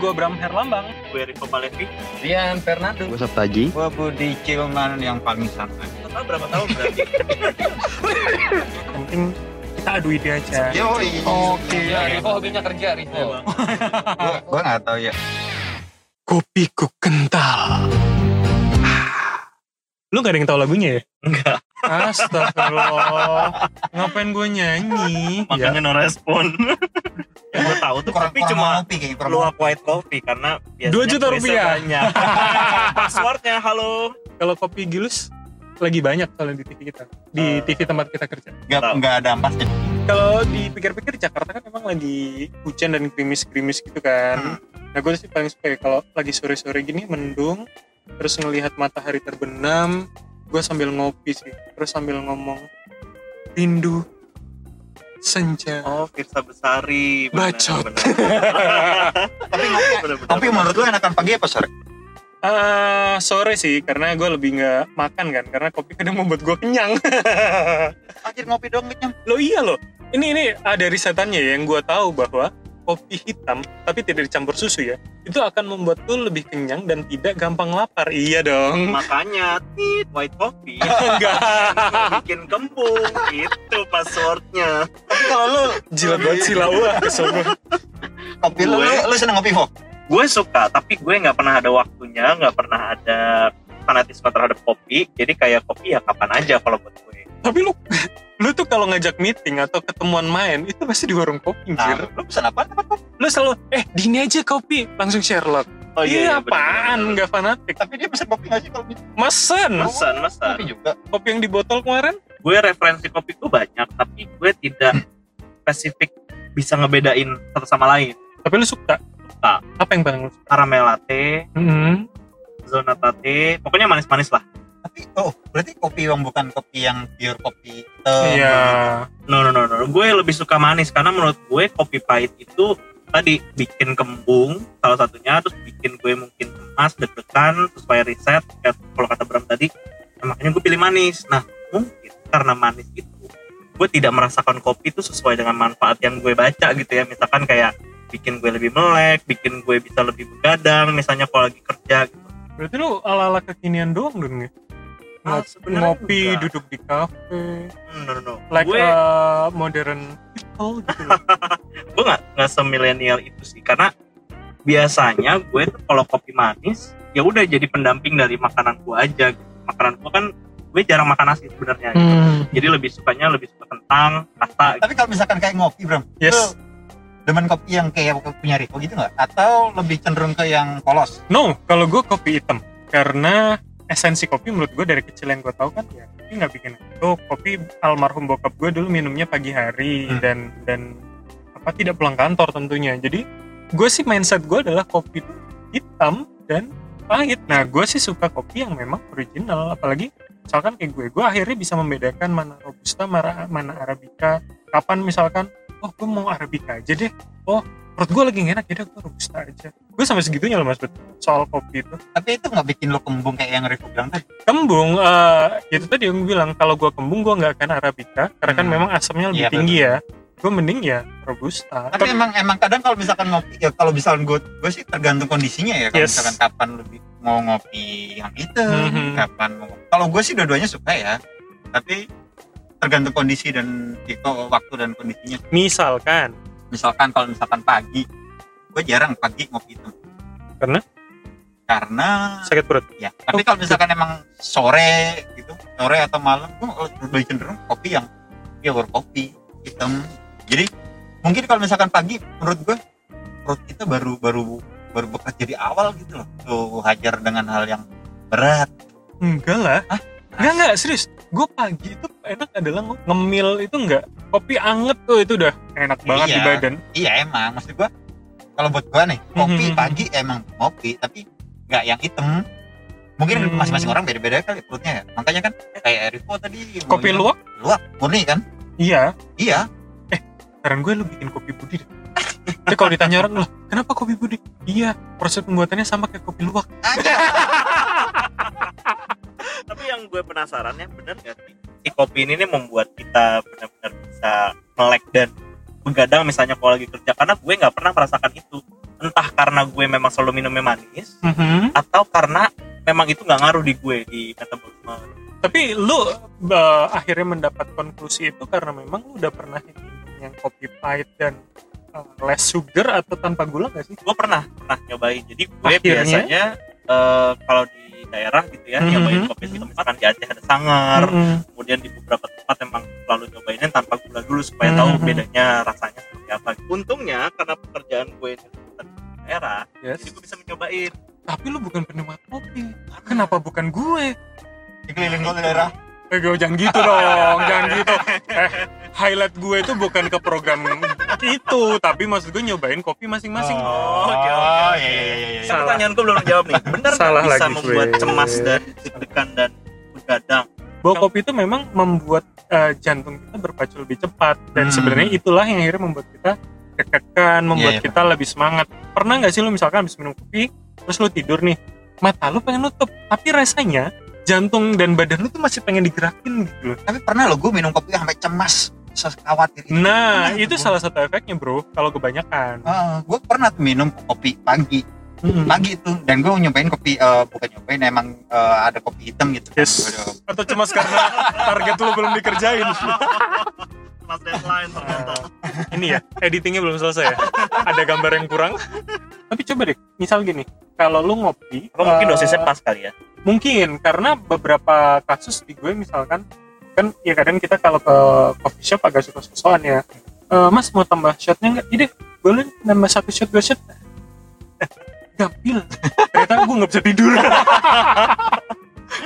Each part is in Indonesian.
gue Bram Herlambang. Gue Rico Palevi. Rian Fernando. Gue Sabtaji. Gue Budi Cilman yang paling santai. Total berapa tahun berarti? Penting kita adu ide aja. Yo, Oke. Ya, Rivo hobinya kerja, Rivo. gue gue nggak tahu ya. Kopiku kental. Lu gak ada yang tahu lagunya ya? Enggak. Astagfirullah. Ngapain gue nyanyi? Ya. Makanya no respon. Yang gue tahu tuh Kurang kopi kurang cuma kayak kurang luwak white coffee karena Dua juta rupiah. banyak. Passwordnya halo. Kalau kopi gilus lagi banyak kalau di TV kita. Di Eh. TV tempat kita kerja. nggak nggak ada ampasnya. Kalau dipikir-pikir Jakarta kan memang lagi hujan dan krimis-krimis gitu kan. Nah gue sih paling suka ya kalau lagi sore-sore gini mendung, terus ngelihat matahari terbenam, gue sambil ngopi sih, terus sambil ngomong rindu senja. Oh, Firsa Besari. Benar, Bacot. Tapi benar, ngopi benar. menurut lu enakan pagi apa sore? Ah, sore sih, karena gue lebih nggak makan kan, karena kopi kadang membuat gue kenyang. Anjir ngopi dong kenyang. lo iya loh, ini ini ada risetannya ya yang gue tahu bahwa kopi hitam tapi tidak dicampur susu ya, itu akan membuat lo lebih kenyang dan tidak gampang lapar. Iya dong. Makanya tit white coffee Enggak. bikin kembung itu passwordnya. Tapi kalau lu Jilat banget sih lah, wah kesel kopi lu, lu, lu seneng ngopi Fok? gue suka tapi gue nggak pernah ada waktunya nggak pernah ada fanatisme terhadap kopi jadi kayak kopi ya kapan aja kalau buat gue Tapi lu lu tuh kalau ngajak meeting atau ketemuan main itu pasti di warung kopi Nah, anjir. lu pesan apa? Lu selalu eh di ini aja kopi langsung Sherlock. oh iya, bener, apaan bener. nggak fanatik. Tapi dia pesan kopi nggak sih kalau gitu? Mesen. mesen mesen Kopi juga. Kopi yang di botol kemarin gue referensi kopi gue banyak tapi gue tidak spesifik bisa ngebedain satu sama lain tapi lu suka. Suka. Apa yang paling lu suka? caramel latte Hmm. zona latte pokoknya manis-manis lah Tapi oh berarti kopi yang bukan kopi yang pure kopi hitam. Iya. no no no no gue lebih suka manis karena menurut gue kopi pahit itu tadi bikin kembung salah satunya terus bikin gue mungkin emas deg-degan supaya riset ya, kalau kata Bram tadi nah, makanya gue pilih manis nah mungkin karena manis itu gue tidak merasakan kopi itu sesuai dengan manfaat yang gue baca gitu ya misalkan kayak bikin gue lebih melek bikin gue bisa lebih begadang misalnya kalau lagi kerja gitu Berarti lu ala-ala kekinian doang dong ya? Ah, sebenarnya ngopi, enggak. duduk di kafe, Hmm, no, no, no. like gue uh, modern people gitu. gue nggak nggak semilenial itu sih karena biasanya gue tuh kalau kopi manis ya udah jadi pendamping dari makanan gue aja gitu. makanan gue kan gue jarang makan nasi sebenarnya gitu. Hmm. jadi lebih sukanya lebih suka kentang pasta gitu. Tapi kalau misalkan kayak ngopi Bram, Yes. demen kopi yang kayak punya Rico gitu nggak? Atau lebih cenderung ke yang polos? No, kalau gue kopi hitam karena esensi kopi menurut gue dari kecil yang gue tahu kan ya kopi nggak bikin itu. Kopi almarhum bokap gue dulu minumnya pagi hari Hmm. dan dan apa tidak pulang kantor tentunya. Jadi gue sih mindset gue adalah kopi itu hitam dan pahit. Nah gue sih suka kopi yang memang original. Apalagi misalkan kayak gue gue akhirnya bisa membedakan mana robusta mana mana arabica. Kapan misalkan oh gue mau arabica aja deh. Oh perut gue lagi enak jadi gue robusta aja gue sampai segitunya loh mas soal kopi itu Tapi itu nggak bikin lo kembung kayak yang Rico bilang tadi. kembung eh itu tadi yang gue bilang kalau gue kembung gue nggak akan arabica karena kan Hmm. memang asamnya lebih Iya, tinggi ya gue mending ya robusta Tapi emang emang kadang kalau misalkan ngopi ya kalau misalkan gue gue sih tergantung kondisinya ya. Kalau Yes. misalkan kapan lebih mau ngopi yang hitam, Mhm. kapan mau. Kalau gue sih dua-duanya suka ya. Tapi tergantung kondisi dan itu waktu dan kondisinya. misalkan Misalkan kalau misalkan pagi, gue jarang pagi ngopi hitam. Karena? Karena sakit perut ya. Tapi kalau misalkan emang sore gitu, sore atau malam, gue lebih cenderung kopi yang pure kopi hitam. Jadi mungkin kalau misalkan pagi, menurut gue perut kita baru baru baru bekerja di awal gitu loh. Tuh hajar dengan hal yang berat. enggak lah Hah? enggak enggak serius gue pagi itu enak adalah nge- ngemil itu enggak kopi anget tuh itu udah enak banget Iya. di badan Iya emang, maksud gue kalau buat gue nih kopi Mhm. pagi emang kopi tapi nggak yang hitam. Mungkin Hmm. masing-masing orang beda-beda kali perutnya ya. Makanya kan kayak Rico tadi kopi luwak luwak murni kan? iya Iya. Saran gue lu bikin kopi budi deh Tapi kalau ditanya orang, loh kenapa kopi budi? Iya, proses pembuatannya sama kayak kopi luwak. tapi yang gue penasaran ya bener gak sih si kopi ini nih membuat kita benar-benar bisa melek dan begadang misalnya kalau lagi kerja karena gue nggak pernah merasakan itu entah karena gue memang selalu minumnya manis Mhm. atau karena memang itu nggak ngaruh di gue di metabolisme Tapi lu eh, akhirnya mendapat konklusi itu karena memang lu udah pernah minum yang kopi pahit dan eh, less sugar atau tanpa gula gak sih? gue pernah pernah nyobain jadi gue Akhirnya? biasanya eh, kalau di daerah gitu ya Mhm. nyobain kopi hitam misalkan di Aceh ada sangar Mhm. kemudian di beberapa tempat emang selalu nyobainnya tanpa gula dulu supaya Mhm. tahu bedanya rasanya seperti apa untungnya karena pekerjaan gue di daerah Yes. jadi gue bisa mencobain Tapi lu bukan penikmat kopi. Kenapa bukan gue? di keliling kota daerah Eh, gue jangan gitu dong, jangan gitu. Eh, highlight gue itu bukan ke program itu, tapi maksud gue nyobain kopi masing-masing. Oh, oke, oke, oh oke. iya iya iya iya pertanyaan gue belum dijawab nih benar nggak Salah bisa lagi, membuat gue. cemas dan deg-degan dan begadang Bahwa kopi itu memang membuat eh, jantung kita berpacu lebih cepat dan Hmm. sebenarnya itulah yang akhirnya membuat kita deg-degan, membuat Iya, iya. kita lebih semangat. Pernah nggak sih lu misalkan habis minum kopi, terus lu tidur nih, mata lu pengen nutup, tapi rasanya jantung dan badan lu tuh masih pengen digerakin gitu loh. tapi pernah lo gue minum kopi sampai cemas khawatir itu Nah, Pernah itu salah satu efeknya bro, kalau kebanyakan. gue pernah tuh minum kopi pagi Mm-mm. pagi itu dan gue nyobain kopi eh, bukan nyobain emang eh, ada kopi hitam gitu kan. Yes. Gua- Atau cemas karena target lu belum dikerjain. mas deadline ternyata Ini ya, editingnya belum selesai ya. Ada gambar yang kurang. Tapi coba deh, misal gini, kalau lu ngopi, Atau mungkin eh, dosisnya pas kali ya Mungkin karena beberapa kasus di gue misalkan kan ya kadang kita kalau ke coffee shop agak suka sosokan ya. "Eh, mas mau tambah shotnya nggak? Ide, boleh nambah satu shot dua shot? Gampil. Ternyata gue nggak bisa tidur.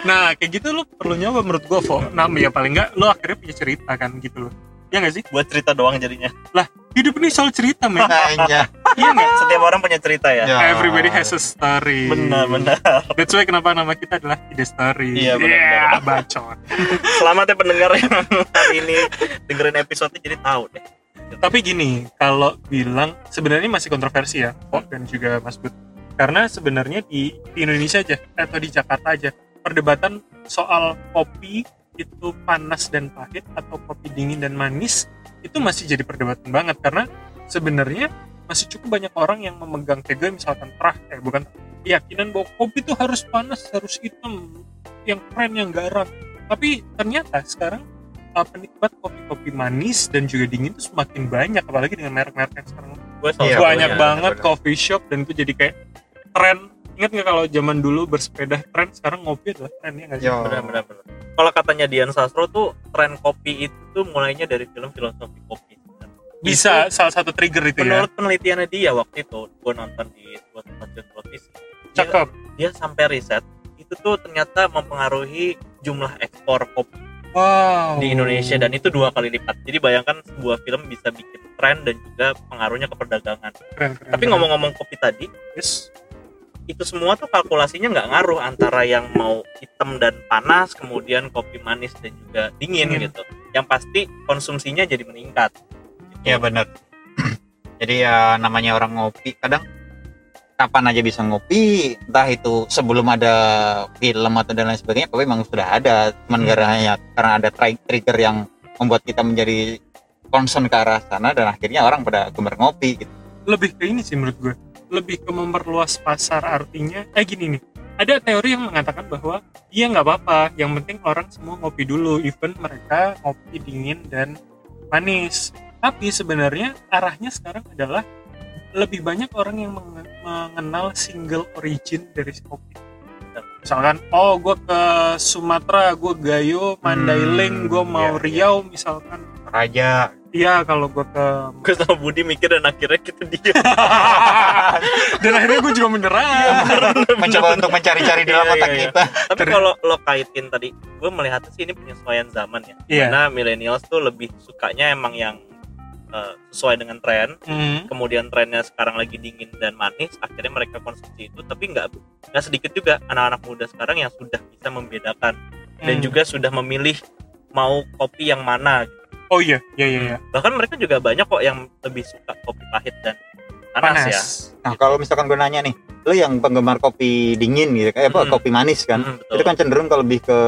nah kayak gitu lu perlu nyoba menurut gue, Fo. Nah ya paling nggak lu akhirnya punya cerita kan gitu loh. Ya nggak sih? buat cerita doang jadinya Hidup ini soal cerita, men. Iya nggak? setiap orang punya cerita ya Ya. Everybody has a story. benar benar That's why kenapa nama kita adalah Ide Story. Iya, benar, Yeah, benar. bacot. selamat ya pendengar yang hari ini dengerin episode jadi tahu deh Tapi gini, kalau bilang sebenarnya masih kontroversi ya, Kok dan juga Mas Bud. Karena sebenarnya di, di Indonesia aja atau di Jakarta aja perdebatan soal kopi itu panas dan pahit atau kopi dingin dan manis itu masih jadi perdebatan banget karena sebenarnya masih cukup banyak orang yang memegang kayak misalkan terah eh bukan keyakinan bahwa kopi itu harus panas harus hitam yang keren yang garang tapi ternyata sekarang uh, penikmat kopi-kopi manis dan juga dingin itu semakin banyak apalagi dengan merek-merek yang sekarang. Gue Iya, banyak banget coffee shop dan itu jadi kayak tren. Ingat nggak kalau zaman dulu bersepeda tren sekarang ngopi adalah tren ya nggak sih? Yo. benar benar benar. Kalau katanya Dian Sastro tuh tren kopi itu tuh mulainya dari film filosofi kopi bisa salah satu trigger itu ya. menurut penelitiannya dia waktu itu gue nonton di sebuah stasiun televisi dia, cakep. dia sampai riset itu tuh ternyata mempengaruhi jumlah ekspor kopi wow. di Indonesia dan itu dua kali lipat. Jadi bayangkan sebuah film bisa bikin tren dan juga pengaruhnya ke perdagangan. Keren, keren, tapi ngomong-ngomong kopi tadi yes. itu semua tuh kalkulasinya nggak ngaruh antara yang mau hitam dan panas kemudian kopi manis dan juga dingin Dingin. gitu. Yang pasti konsumsinya jadi meningkat Iya benar. Jadi ya namanya orang ngopi kadang kapan aja bisa ngopi, entah itu sebelum ada film atau dan lain sebagainya, tapi memang sudah ada. Cuman Hmm. karena karena ada tri- trigger yang membuat kita menjadi concern ke arah sana dan akhirnya orang pada gemar ngopi gitu. lebih ke ini sih menurut gue lebih ke memperluas pasar artinya eh gini nih ada teori yang mengatakan bahwa iya nggak apa-apa yang penting orang semua ngopi dulu even mereka ngopi dingin dan manis tapi sebenarnya arahnya sekarang adalah lebih banyak orang yang menge- mengenal single origin dari si kopi misalkan oh gue ke Sumatera gue Gayo Mandailing Hmm, gue mau iya, Riau misalkan. Raja. Iya kalau gue ke gue sama Budi mikir dan akhirnya kita dia dan akhirnya gue juga menyerah. Mencoba untuk mencari-cari dalam Iya, otak iya, iya. kita. tapi kalau lo kaitin tadi gue melihatnya sih ini penyesuaian zaman ya. Iya. karena millennials tuh lebih sukanya emang yang eh, sesuai dengan tren Hmm. kemudian trennya sekarang lagi dingin dan manis akhirnya mereka konsumsi itu tapi nggak nggak sedikit juga anak-anak muda sekarang yang sudah bisa membedakan dan Hmm. juga sudah memilih mau kopi yang mana oh iya iya iya, iya. bahkan mereka juga banyak kok yang lebih suka kopi pahit dan panas, ya Nah, kalau misalkan gue nanya nih, lo yang penggemar kopi dingin gitu, kayak apa Hmm. kopi manis kan? Hmm, betul. Itu kan cenderung ke lebih ke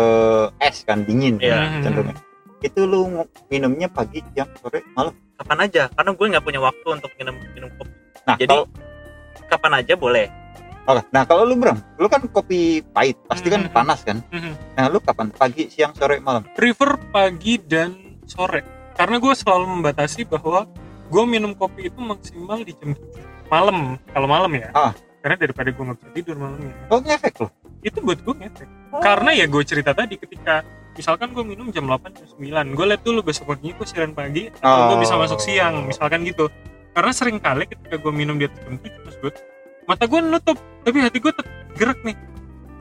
es kan, dingin. Iya. Hmm. cenderungnya. Itu lu minumnya pagi, siang, sore, malam. Kapan aja karena gue nggak punya waktu untuk minum minum kopi Nah, Jadi, kalau kapan aja boleh Oke, nah kalau lu Bram, lu kan kopi pahit, pasti kan Hmm. panas kan? Mhm. Nah lu kapan? Pagi, siang, sore, malam? prefer pagi dan sore karena gue selalu membatasi bahwa gue minum kopi itu maksimal di jam 7 malam kalau malam ya Ah. karena daripada gue nggak bisa tidur malamnya Oh ngefek loh. itu buat gue ngefek karena ya gue cerita tadi ketika misalkan gue minum jam 8 jam 9 gue liat dulu besok paginya gue siaran pagi atau gue Oh. bisa masuk siang misalkan gitu. Karena sering kali ketika gue minum di atas jam 7 terus gue mata gue nutup tapi hati gue tetap gerak nih.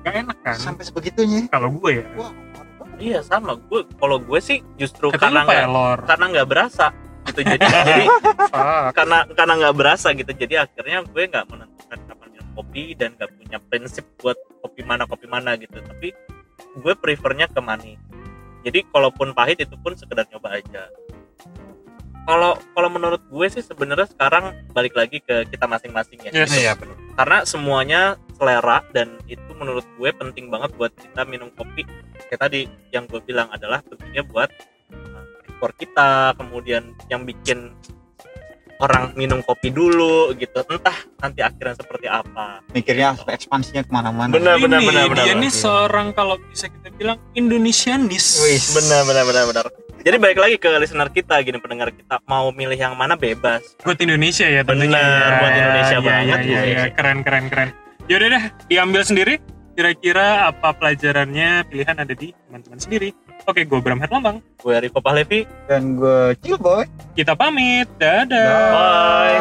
Gak enak kan? Sampai sebegitunya. kalau gue ya. Wah, iya sama. Gue kalau gue sih justru karena pelor karena nggak berasa gitu. Jadi jadi karena karena nggak berasa gitu. Jadi akhirnya gue nggak menentukan kapan minum kopi dan nggak punya prinsip buat kopi mana kopi mana gitu. Tapi gue prefernya ke manis jadi kalaupun pahit itu pun sekedar nyoba aja kalau kalau menurut gue sih sebenarnya sekarang balik lagi ke kita masing-masing ya Yes. Iya benar. karena semuanya selera dan itu menurut gue penting banget buat kita minum kopi kayak tadi yang gue bilang adalah tentunya buat ekspor kita kemudian yang bikin orang minum kopi dulu gitu. Entah nanti akhirnya seperti apa. Mikirnya sampai ekspansinya ke mana-mana. Benar, benar, ini benar, dia benar. nih seorang kalau bisa kita bilang Indonesianis. Wis. benar benar benar benar. Jadi balik lagi ke listener kita gini pendengar kita. Mau milih yang mana bebas. Buat Indonesia ya tentunya. Benar, buat Indonesia Iya, banget, iya, Bu. iya. keren keren keren. Yaudah deh diambil sendiri. Kira-kira apa pelajarannya? Pilihan ada di teman-teman sendiri oke gue Bram Herlambang. Gue Riko Pahlevi. Dan gue chill boy. kita pamit. Dadah. Bye.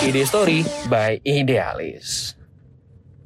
Me. Ide Story by Idealis.